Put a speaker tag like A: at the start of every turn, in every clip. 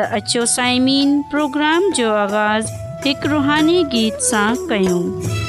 A: त अचो پروگرام جو जो आवाज़ु हिकु रुहानी गीत सां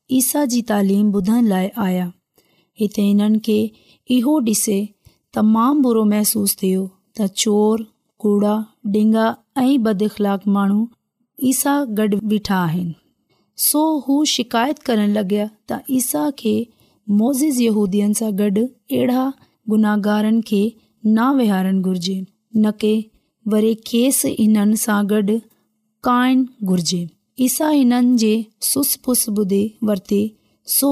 B: ईसा जी तालीम ॿुधण लाइ आया हिते हिननि खे इहो ॾिसे तमामु बुरो महसूस थियो त चोर कूड़ा डिंगा, ऐं बदख़लाक माण्हू ईसा गॾु बीठा आहिनि सो हू शिकायत करण लॻया त ईसा खे मोज़ यूदीअ सां गॾु अहिड़ा गुनाहगारनि खे न विहारणु घुर्जे न की वरी खेसि हिननि सां गॾु काइणु घुर्जे पिसा हिननि जे सुस पुस ॿुधे वरती सो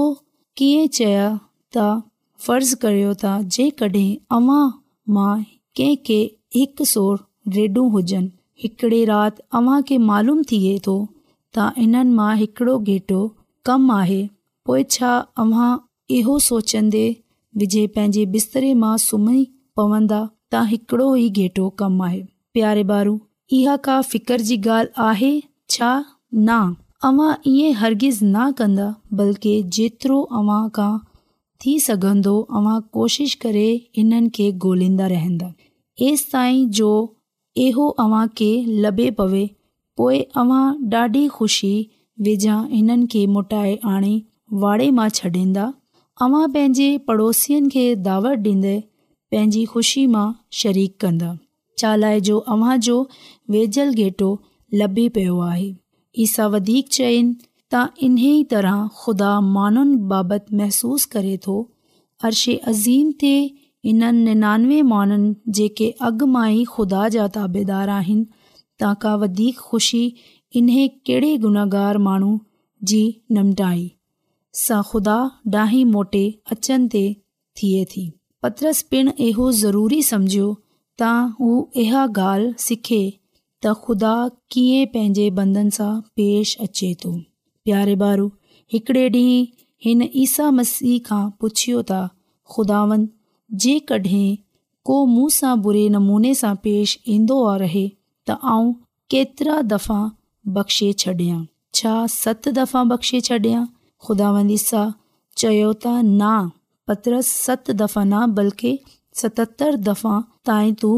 B: कीअं चया त फर्ज करियो त जेकॾहिं अव्हां मां कंहिंखे हिकु सोर ॾेढ हुजनि हिकिड़े राति अव्हांखे मालूम थिए थो त हिननि मां हिकिड़ो घेटो कमु आहे पोइ छा अव्हां इहो सोचंदे विझे पंहिंजे बिस्तरे मां सुम्ही पवंदा त हिकिड़ो ई घेटो कमु आहे प्यारे बारू इहा का फिक़्र जी ॻाल्हि आहे छा न अव्हां ईअं हर्गिज़ न कंदा बल्कि जेतिरो अव्हां खां थी सघंदो अव्हां कोशिशि करे इन्हनि खे ॻोल्हींदा रहंदा एसि ताईं जो इहो अव्हांखे लभे पवे पोइ अव्हां ॾाढी ख़ुशी वेझा हिननि खे मोटाए आणे वाड़े मां छॾींदा अवां पंहिंजे पड़ोसियुनि खे दावत ॾींदे पंहिंजी ख़ुशी मां शरीक कंदा चालाइजो अव्हांजो वेझल घेटो लभी पियो आहे ई सभु वधीक चइनि त इन्हीअ तरह ख़ुदा माण्हुनि बाबति महसूस करे थो अर्शे अज़ीम ते इन्हनि निनानवे माण्हुनि जेके अॻु मां ई ख़ुदा जा ताबेदार आहिनि तव्हां खां वधीक ख़ुशी इन्हे कहिड़े गुनाहगार माण्हू जी निमटाई सां ख़ुदा डाही मोटे अचनि ते थिए थी पत्रस पिणु इहो ज़रूरी सम्झियो त हू इहा ॻाल्हि सिखे त ख़ुदा पंहिंजे बंदन सां पेश अचे थो प्यारे बारे ॾींहुं नमूने सां पेश ईंदो रहे त आत्रा दफ़ा बख़्शे छॾियां छा सत दफ़ा बख़्शे छॾियां ख़ुदा सत दफ़ा न बल्कि सततरि दफ़ा ताईं तूं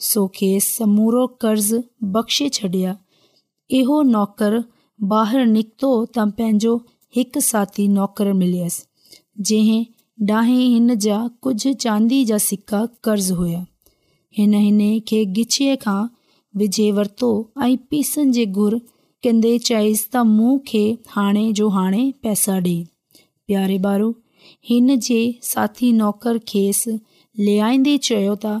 B: ਸੋ ਕੇਸ ਸਮੂਰੋ ਕਰਜ਼ ਬਖਸ਼ੇ ਛੜਿਆ ਇਹੋ ਨੌਕਰ ਬਾਹਰ ਨਿਕਤੋ ਤਾਂ ਪੈਂਜੋ ਇੱਕ ਸਾਥੀ ਨੌਕਰ ਮਿਲਿਆਸ ਜਿਹੇ ਡਾਹੇ ਹਨ ਜਾ ਕੁਝ ਚਾਂਦੀ ਜਾਂ ਸਿੱਕਾ ਕਰਜ਼ ਹੋਇਆ ਹੈ ਨਹੀਂ ਨੇ ਕਿ ਗਿਛੇ ਖਾਂ ਵਿਜੇ ਵਰਤੋ ਆਈ ਪੀਸਨ ਜੇ ਗੁਰ ਕਹਿੰਦੇ ਚਾਇਸ ਤਾਂ ਮੂੰਹ ਖੇ ਹਾਣੇ ਜੋ ਹਾਣੇ ਪੈਸਾ ਦੇ ਪਿਆਰੇ ਬਾਰੂ ਹਨ ਜੇ ਸਾਥੀ ਨੌਕਰ ਖੇਸ ਲਿਆਇਂਦੇ ਚਯੋ ਤਾਂ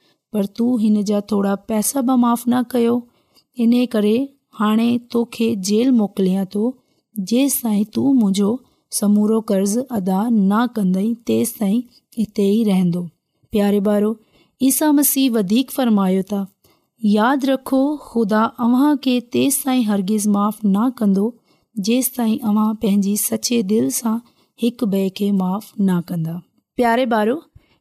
B: पर तूं जा थोरा पैसा बि माफ़ न कयो इन करे हाणे तोखे जेल मोकिलियां थो जेसि ताईं तूं मुंहिंजो समूरो कर्ज़ अदा न कंदई तेसि ताईं हिते ई रहंदो प्यारे ॿारो ईसा मसीह वधीक फरमायो था यादि रखो ख़ुदा अव्हां खे तेसि ताईं हरगिज़ माफ़ न कंदो जेसि ताईं अव्हां पंहिंजी सचे दिलि सां हिकु ॿिए खे माफ़ु न कंदा प्यारे ॿारो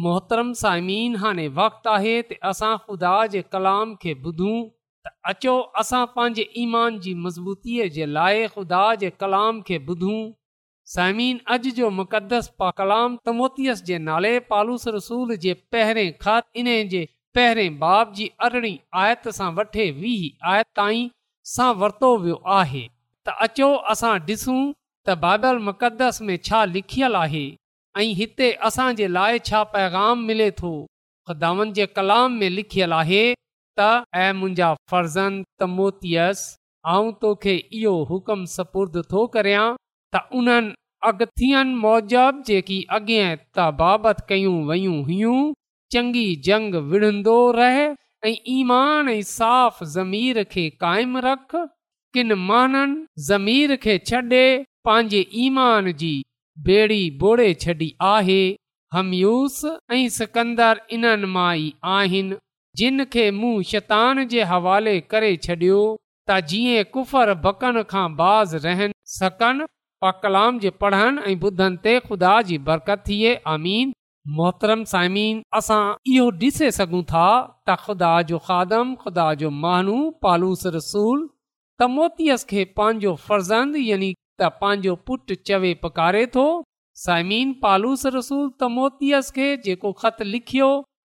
C: मोहतरम साइमीन हाणे वक़्तु आहे त असां ख़ुदा जे कलाम खे ॿुधूं त अचो असां पंहिंजे ईमान जी मज़बूतीअ जे लाइ ख़ुदा जे कलाम खे ॿुधूं साइमीन अॼु जो मुक़दस पा कलाम तमोतीअस जे नाले पालूस रसूल जे पहिरें ख़त इन जे पहिरें बाब जी अरिड़हीं आयत सां वठे वीह आयत ताईं सां वरितो वियो आहे त अचो असां ॾिसूं त बाइबल मुक़दस में छा लिखियलु आहे ऐं हिते असांजे लाइ छा पैगाम मिले थो ख़ुदावन जे कलाम में लिखियलु आहे त ऐं मुंहिंजा फर्ज़नि त मोतियसि आउं तोखे इहो हुकम सपुर्द थो करियां त उन्हनि अॻितियुनि मूजिबि जेकी अॻे तबाबति कयूं वयूं हुयूं चङी जंग विढ़ंदो रहे ईमान ऐं साफ़ ज़मीर खे काइम रख किन माननि ज़मीर खे छॾे पंहिंजे ईमान जी हमयूस ऐं सिकंदर इन आहिनि जिन खे मूं शैतान जे हवाले करे छॾियो त जीअं कुफर खां बाज़ रहनि कलाम जे पढ़नि ऐं ॿुधनि ते ख़ुदा जी बरकत थिए आमीन मोहतरम साइमीन असां इहो ॾिसे सघूं था त ख़ुदा जो खादम ख़ुदा जो मानू पालूस रसूल त मोतीअस खे पंहिंजो फर्ज़ यानी त पंहिंजो पुटु चवे पकारे थो साइमीन पालूस रसूल तमोतीअस खे जेको ख़त लिखियो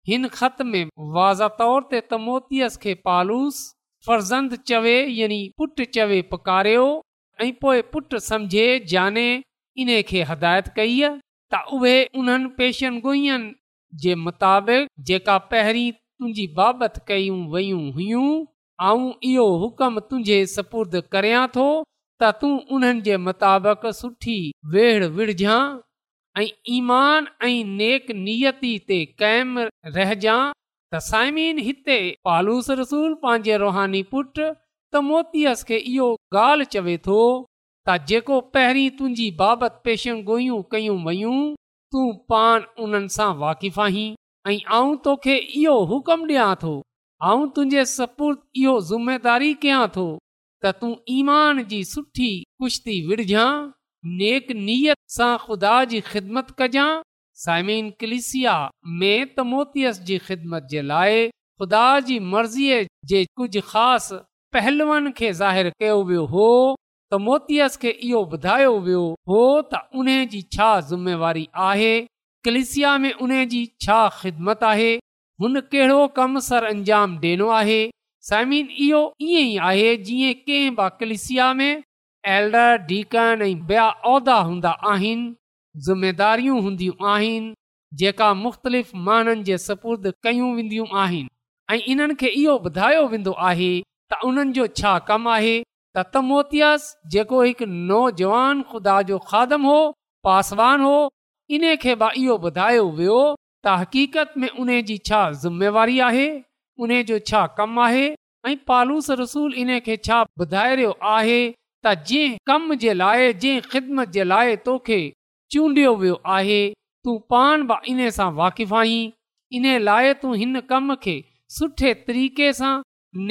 C: हिन ख़त में वाज़ तौर ते तमोतीअस खे पालूस फर्ज़ंद चवे यानी पुट चवे पकारियो ऐं पोइ पुटु समुझे जाने इन खे हदायत कई त उहे उन्हनि पेशन गुइयुनि जे मुताबिक़ जेका पहिरीं तुंहिंजी बाबति कयूं वयूं हुयूं ऐं इहो हुकुम तुंहिंजे सपुर्द करिया थो त तूं उन्हनि जे वेड़ विढ़जां ऐं ईमान ऐं नेक नियति ते कैम रहिजां त साइम हिते पालूस रसूल पंहिंजे रुहानी पुट त मोतीअस खे इहो ॻाल्हि चवे थो त जेको पहिरीं तुंहिंजी बाबति पेशूं गोयूं कयूं वयूं तूं पाण उन्हनि सां वाक़िफ़ आहीं ऐं आऊं तोखे इहो हुकुम ॾियां थो ऐं तुंहिंजे सपुर्द इहो ज़ुमेदारी कयां थो त तूं ईमान जी सुठी कुश्ती नेक नियत सां खुदा जी ख़िदमत कजांइ साइमीन कलिसिया में त मोतीअस जी ख़िदमत जे लाइ ख़ुदा जी मर्ज़ीअ जे कुझु ख़ासि पहलूअनि खे ज़ाहिरु कयो वियो हो त मोतियस खे इहो ॿुधायो वियो हो त उन जी छा ज़िमेवारी आहे कलिसिया में उन जी छा ख़िदमत आहे हुन कहिड़ो कमु सर अंजाम ॾिनो आहे साइमिन इहो ईअं ई आहे जीअं कंहिं कलिसिया हूंदा आहिनि ज़िमेदारियूं हूंदियूं आहिनि जेका मुख़्तलिफ़ माण्हुनि जे सपुर्द कयूं वेंदियूं आहिनि ऐं इन्हनि खे इहो ॿुधायो वेंदो आहे त उन्हनि जो छा कमु आहे त तमोतियास जेको हिकु नौजवान खुदा जो खादम हो पासवान हो इन खे इहो ॿुधायो वियो त हक़ीक़त में उन जी छा ज़िमेवारी आहे उने जो छा कमु आहे ऐं पालूस रसूल इन खे छा ॿुधाइयो आहे त जंहिं कम जे लाइ जंहिं ख़िदमत जे लाइ तोखे चूंडियो वियो आहे तूं पाण बि इन सां वाक़िफ़ आहीं इन लाइ तू हिन कम खे सुठे तरीक़े सां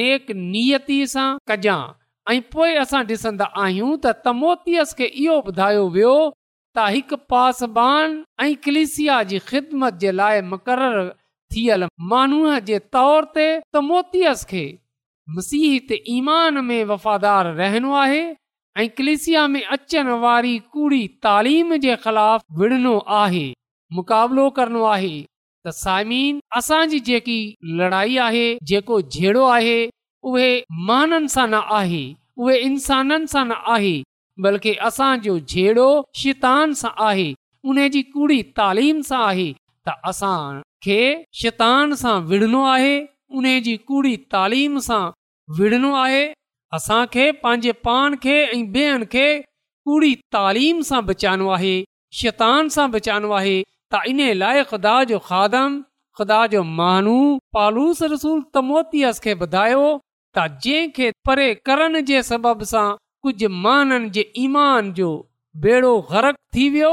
C: नेक नियती सां कजांइ ऐं पोइ असां ॾिसंदा आहियूं त तमोतियस खे इहो ॿुधायो वियो त हिकु पासबान ऐं कलिसिया जी ख़िदमत जे लाइ मुक़ररु थियल माण्हू जे तौर ते त मोतियस खे मसीह ते ईमान में वफ़ादार रहणो आहे ऐं क्लिसिया में अचण वारी कूड़ी तालीम जे ख़िलाफ़ विढ़नो आहे मुक़ाबिलो करणो आहे त साइमीन असांजी जेकी लड़ाई आहे जेको जहिड़ो आहे उहे महाननि सां न आहे उहे इंसाननि सां न आहे बल्कि असांजो जहिड़ो शितान सां आहे उन जी कूड़ी तालीम सां आहे त असां शैतान सां विड़ो आहे उन जी कूड़ी तालीम सां विड़ो आहे असांखे पंहिंजे पान खे कूड़ी तालीम सां बचाइणो आहे शैतान सां बचाइणो आहे त इन लाइ ख़ुदा जो खादम ख़ुदा जो मानू पालूस रसूल तमोत खे ॿुधायो त जंहिंखे परे करण जे सबब सां कुझु माननि जे ईमान जो बेड़ो गरक थी वियो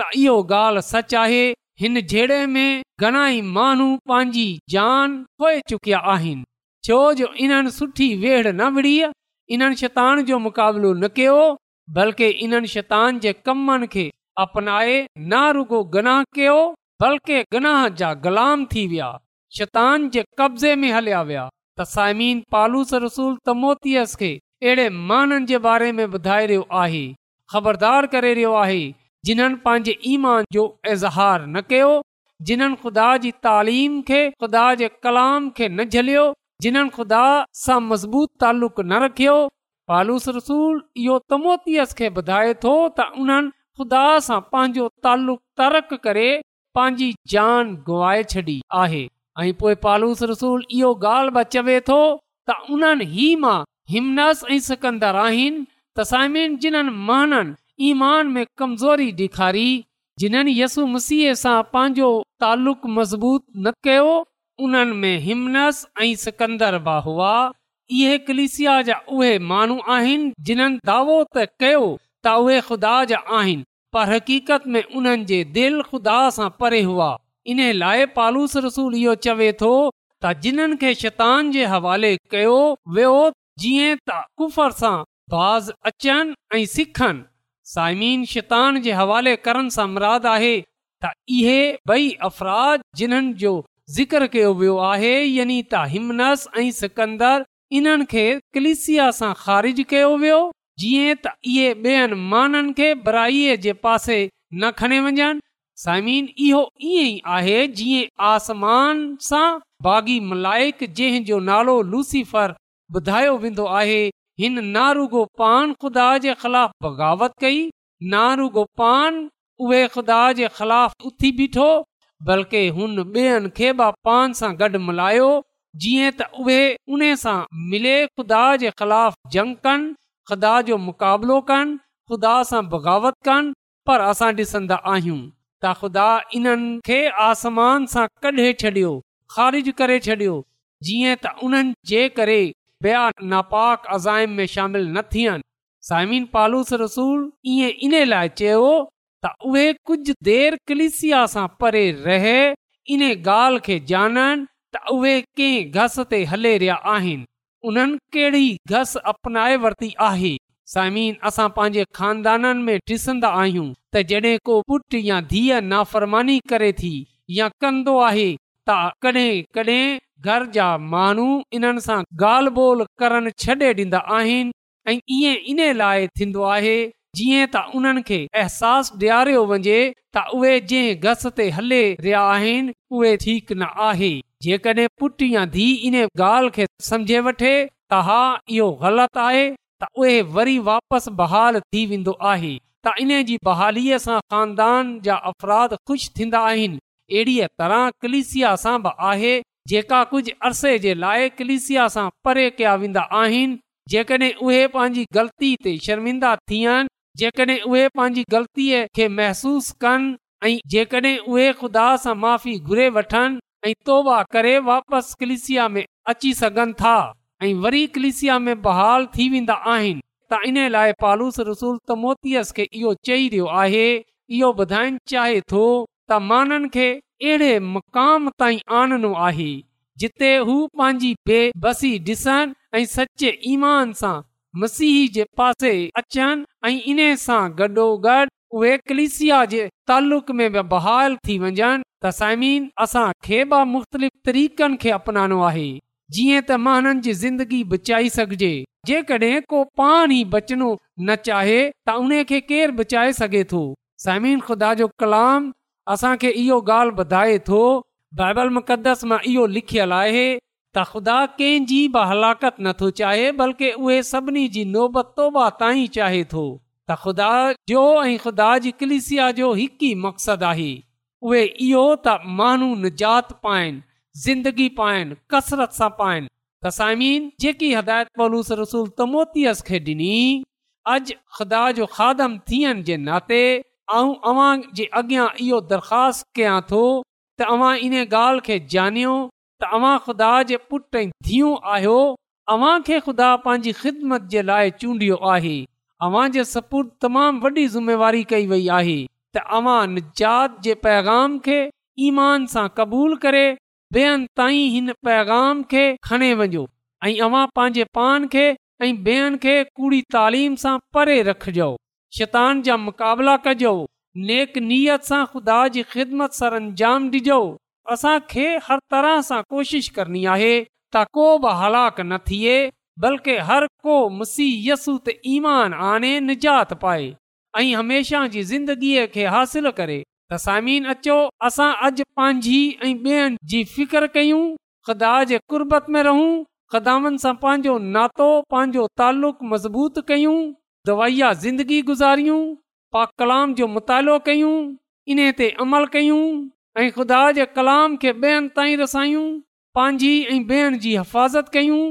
C: त इहो ॻाल्हि सच आहे हिन जहिड़े में घणाई माण्हू पंहिंजी चुकिया आहिनि छो जो न इन बल्कि इन अपनाए न रुगो गनाह कयो बल्कि गनाह जा गुलाम थी विया शैतान जे कब्ज़े में हलिया विया त साइमीन पालूस रसूल त मोतीअ खे अहिड़े माननि जे बारे में ॿुधाए रहियो आहे ख़बरदार करे रहियो आहे जिन्हनि पंहिंजे ईमान जो इज़हार न कयो जिन्हनि ख़ुदा जी तालीम खे ख़ुदा जे कलाम खे न झलियो जिन्हनि ख़ुदा सां मज़बूत तालुक़ रखियो पालूस रसूल थो त उन्हनि ख़ुदा सां पंहिंजो तालुक़ पंहिंजी जान गुआ छॾी आहे ऐं पोइ पालूस रसूल इहो ॻाल्हि चवे थो त उन्हनि ई मां हिमनस ऐं सिकन्दर आहिनि त साइमिन जिन्हनि कमज़ोरी ॾेखारी जिन्हनि मसीह सां पंहिंजो तालुक मज़बूत न कयो त उहे ख़ुदा जा आहिनि पर हक़ीक़त में उन्हनि जे दिलि ख़ुदा सां परे हुआ इन लाइ पालूस रसूल इहो चवे थो त जिन्हनि खे शैतान जे हवाले कयो वियो जीअं साइमिन शैतान जे हवाले करण सां मुराद आहे त इहे बई अफ़राद जिन्हनि जो ज़िक्र कयो वियो आहे यानी त हिमनस इन्हनि खे कलिसिया सां ख़ारिज कयो वियो जीअं त इहे माननि खे बराई जे पासे न खणी वञनि साइमिन इहो ईअं ई आहे जीअं आसमान सां बाग़ी मलाइक जंहिंजो नालो लूसीफर ॿुधायो वेंदो आहे हिन ख़िलाफ़ बग़ावत कई बीठो बल्कि मुकाबिलो कनि सां बग़ावत कनि पर असां ॾिसंदा आहियूं त ख़ुदा हिन आसमान सां कढे छॾियो ख़ारिज करे छॾियो जीअं त उन्हनि जे करे नाक अज़ाइनि पालूस रसूल इन लाइ चयो त उहे कुझु रहे इन ॻाल्हि खे ॼाणनि त उहे कंहिं घस ते हले रहिया आहिनि उन्हनि कहिड़ी घस अपनाए वरती आहे साइमिन असां पंहिंजे खानदाननि में ॾिसंदा आहियूं त जॾहिं को पुट या धीअ नाफ़रमानी करे थी या कंदो आहे त कॾहिं कॾहिं घर जा माण्हू इन्हनि सां ॻाल्हि ॿोल करणु छॾे ॾींदा आहिनि ऐं इन लाइ थींदो आहे जीअं त उन्हनि खे अहसासु ॾियारियो वञे त उहे जंहिं घस ते हले रहिया आहिनि उहे ठीक न आहे जेकॾहिं या धीउ इन ॻाल्हि खे सम्झे वठे त हा इहो ग़लति आहे त उहे वरी वापसि बहाल थी वेंदो आहे त इन जी बहालीअ सां ख़ानदान जा अफ़राद ख़ुशि थींदा आहिनि अहिड़ीअ तरह कलिसिया सां बि आहे जेका कुझु अरसे जे लाइ कलिसिया सां परे कया वेंदा आहिनि जेकॾहिं उहे पंहिंजी ग़लती ते शर्मिंदा थियनि जेकॾहिं महसूस कनि ऐं जेकॾहिं उहे ख़ुदा सां माफ़ी घुरे वठनि ऐं तौबा करे वापसि कलिसिया में अची सघनि था ऐं वरी कलिसिया में बहाल थी वेंदा आहिनि त इन लाइ पालूस रसूल त तमोतीअस खे इहो चई रहियो आहे इहो ॿुधाइण चाहे थो त माननि खे अहिड़े मकाम ताईं आनणो आहे जिते हू पंहिंजी ऐं सचे ई बहाल थी वञनि त साइमिन खे बि मुख़्तलिफ़ तरीक़नि खे अपनाइणो आहे जीअं त माननि जी ज़िंदगी बचाई सघजे जेकॾहिं को पाण ई बचनो न चाहे त उन खे केर बचाए सघे थो साइमिन ख़ुदा जो कलाम असांखे इहो ॻाल्हि ॿुधाए थो लिखियलु आहे त ख़ुदा नथो चाहे बल्कि चाहे थो मक़सदु आहे उहे इहो त माण्हू निजात पाइनित सां पाइनि तसीन जेकी थियण जे नाते ऐं अव्हां जे अॻियां इहो दरख़्वास्त कयां थो त अव्हां इन ॻाल्हि खे ॼाणियो त अव्हां ख़ुदा जे पुट ऐं धीअ आहियो अव्हां खे ख़ुदा पंहिंजी ख़िदमत जे लाइ चूंडियो आहे अव्हां जे सपुट तमामु वॾी ज़िम्मेवारी कई वई आहे तव्हां निजात जे पैगाम खे ईमान सां क़बूल करे ॿेअनि ताईं हिन पैगाम खे खणे वञो ऐं पंहिंजे पान खे ऐं ॿेअनि खे कूड़ी तालीम सां परे रखजो शैतान जा मुक़ाबला कजो नेक नेकनीयत सां असांखे हर तरह सां कोशिश करणी आहे त को बि हलाक न थिए बल्कि हर को ईमान आने निजात पाए ऐं हमेशह जी ज़िंदगीअ खे हासिल करे त सामीन अचो असां अॼु पंहिंजी ऐं फिकर कयूं ख़ुदा जे कुर्बत में रहूं ख़ुदानि सां पंहिंजो नातो पंहिंजो तालुक़ मज़बूत कयूं दवाइया ज़िंदगी गुज़ारियूं पा कलाम जो मुतालो कयूं इन ते अमल कयूं ऐं ख़ुदा जे कलाम खे ॿियनि ताईं रसायूं पंहिंजी ऐं ॿियनि जी हिफ़ाज़त कयूं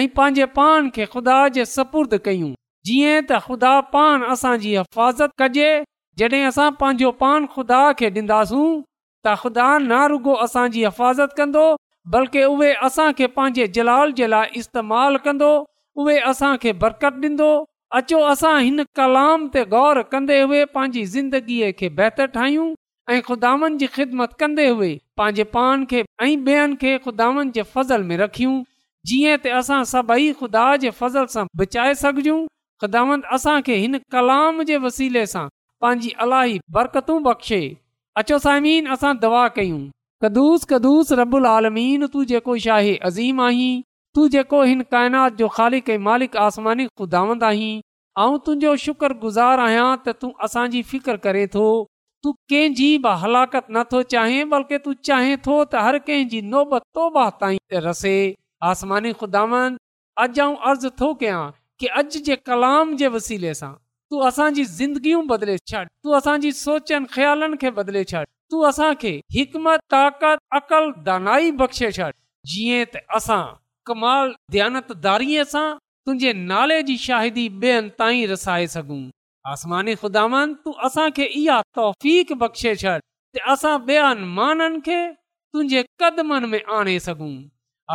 C: ऐं पंहिंजे पान खे ख़ुदा जे सपुर्द कयूं जीअं त ख़ुदा पान असांजी हिफ़ाज़त कजे जॾहिं असां पंहिंजो पान ख़ुदा खे ॾींदासूं त ख़ुदा न रुगो असांजी हिफ़ाज़त कंदो बल्कि उहे असांखे पंहिंजे जलाल जे लाइ इस्तेमालु कंदो उहे असांखे बरकत ॾींदो अचो असां हिन कलाम ते ग़ौर कंदे हुए पंहिंजी ज़िंदगीअ खे बहितर ठाहियूं ऐं ख़ुदानि जी ख़िदमत कंदे हुए पंहिंजे पान खे ऐं ॿियनि खे खुदानि जे फज़ल में रखियूं जीअं त असां सभई ख़ुदा जे फज़ल सां बचाए सघजूं ख़ुदा असांखे हिन कलाम जे वसीले सां पंहिंजी अलाई बरकतूं बख़्शे अचो साइमीन असां दवा कयूं कदुस कदुूस रबुल आलमीन तूं जेको छा अज़ीम आहीं तूं जेको हिन काइनात जो ख़ाली कई मालिक आसमानी खुदावंद आहीं ऐं तुंहिंजो शुक्र गुज़ार आहियां त तूं असांजी फिकर करे थो तूं कंहिंजी बि हलाकत नथो चाहे बल्कि तूं चाहे थो त हर कंहिंजी आसमानी खुदावंद अॼु आऊं अर्ज़ु थो कयां की अॼु जे कलाम जे वसीले सां तू असांजी ज़िंदगियूं बदिले छॾ तूं असांजी सोचनि ख्यालनि खे बदिले छॾ तूं असांखे हिकमत ताक़त अक़ल दे छॾ जीअं त असां कमाल ध्यानतारीअ सां तुंहिंजे नाले जी शाहिदी ॿियनि ताईं रसाए सघूं आसमानी ख़ुदांद तूं असांखे इहा तौफ़ बख़्शे छॾ त असां ॿियनि माननि खे तुंहिंजे कदमनि में आणे सघूं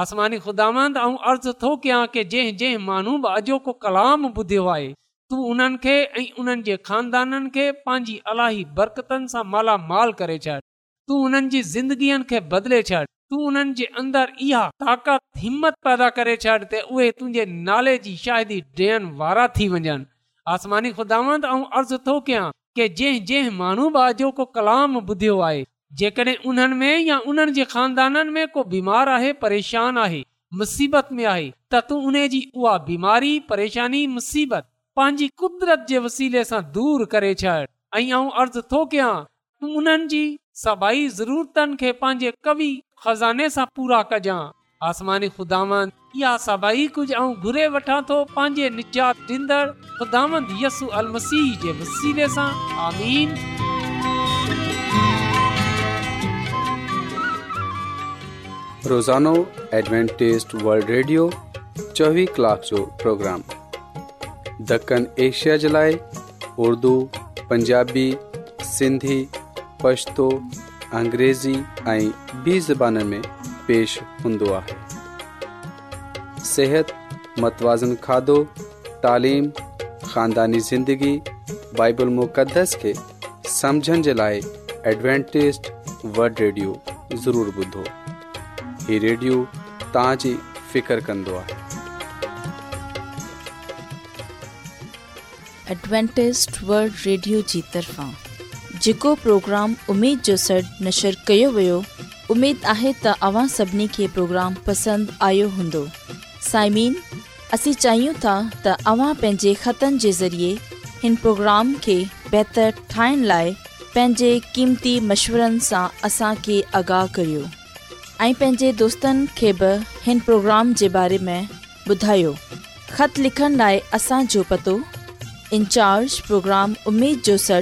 C: आसमानी ख़ुदांद अर्ज़ु थो कयां की जंहिं जंहिं माण्हू बि अॼोको कलाम ॿुधियो आहे तूं उन्हनि खे ऐं उन्हनि जे खानदाननि खे पंहिंजी अलाही बरकतनि सां मालामाल करे छॾ तूं उन्हनि जी ज़िंदगीअ खे बदिले छॾि तूं उन्हनि जे अंदरि इहा ताकत हिमत पैदा करे छॾ त उहे नाले जी शाहिदी अर्ज़ु थो कयां जंहिं माण्हू कलाम ॿुधियो आहे जेकॾहिं परेशान आहे मुसीबत में आहे त तूं उन जी उहा बीमारी परेशानी मुसीबत पंहिंजी कुदरत जे वसीले सां दूर करे छॾ ऐं अर्ज़ु थो कयां उन्हनि जी सभई ज़रूरतनि खे पंहिंजे कवि खज़ाने सां पूरा कजां आसमानी खुदावंद इहा सभई कुझु ऐं घुरे वठां थो पंहिंजे निजात ॾींदड़ ख़ुदांद यसू अल मसीह जे वसीले सां आमीन
D: रोज़ानो एडवेंटेस्ट वर्ल्ड रेडियो चोवीह कलाक जो प्रोग्राम दखन एशिया जे लाइ उर्दू अंग्रेज़ी ऐं ॿी ज़बान में पेश हूंदो आहे सिहत मतवाज़न खाधो तालीम ख़ानदानी ज़िंदगी बाइबल मुक़दस खे समझण जे लाइ एडवेंटेस्ट वड रेडियो ज़रूरु ॿुधो हीउ रेडियो तव्हांजी फ़िकर कंदो आहे
E: एडवेंटेस्ट जी तरफ़ां जेको प्रोग्राम उमेद जो सॾु नशर कयो वियो उमेदु आहे त अव्हां सभिनी खे प्रोग्राम पसंदि आयो हूंदो साइमीन असीं चाहियूं था त अव्हां पंहिंजे ख़तनि जे ज़रिए हिन प्रोग्राम खे बहितरु ठाहिण लाइ पंहिंजे क़ीमती मशवरनि सां असांखे आॻाहु करियो ऐं पंहिंजे दोस्तनि खे बि हिन प्रोग्राम जे बारे में ॿुधायो ख़त लिखण लाइ असांजो पतो इनचार्ज प्रोग्राम उमेद जो सॾु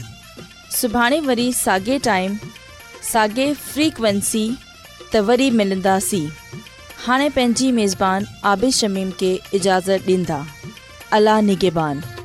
E: सुभाणे वरी साॻे टाइम साॻे फ्रीक्वेंसी त वरी मिलंदासीं हाणे पंहिंजी मेज़बान आबिशमीम खे इजाज़त ॾींदा अला निगेबान.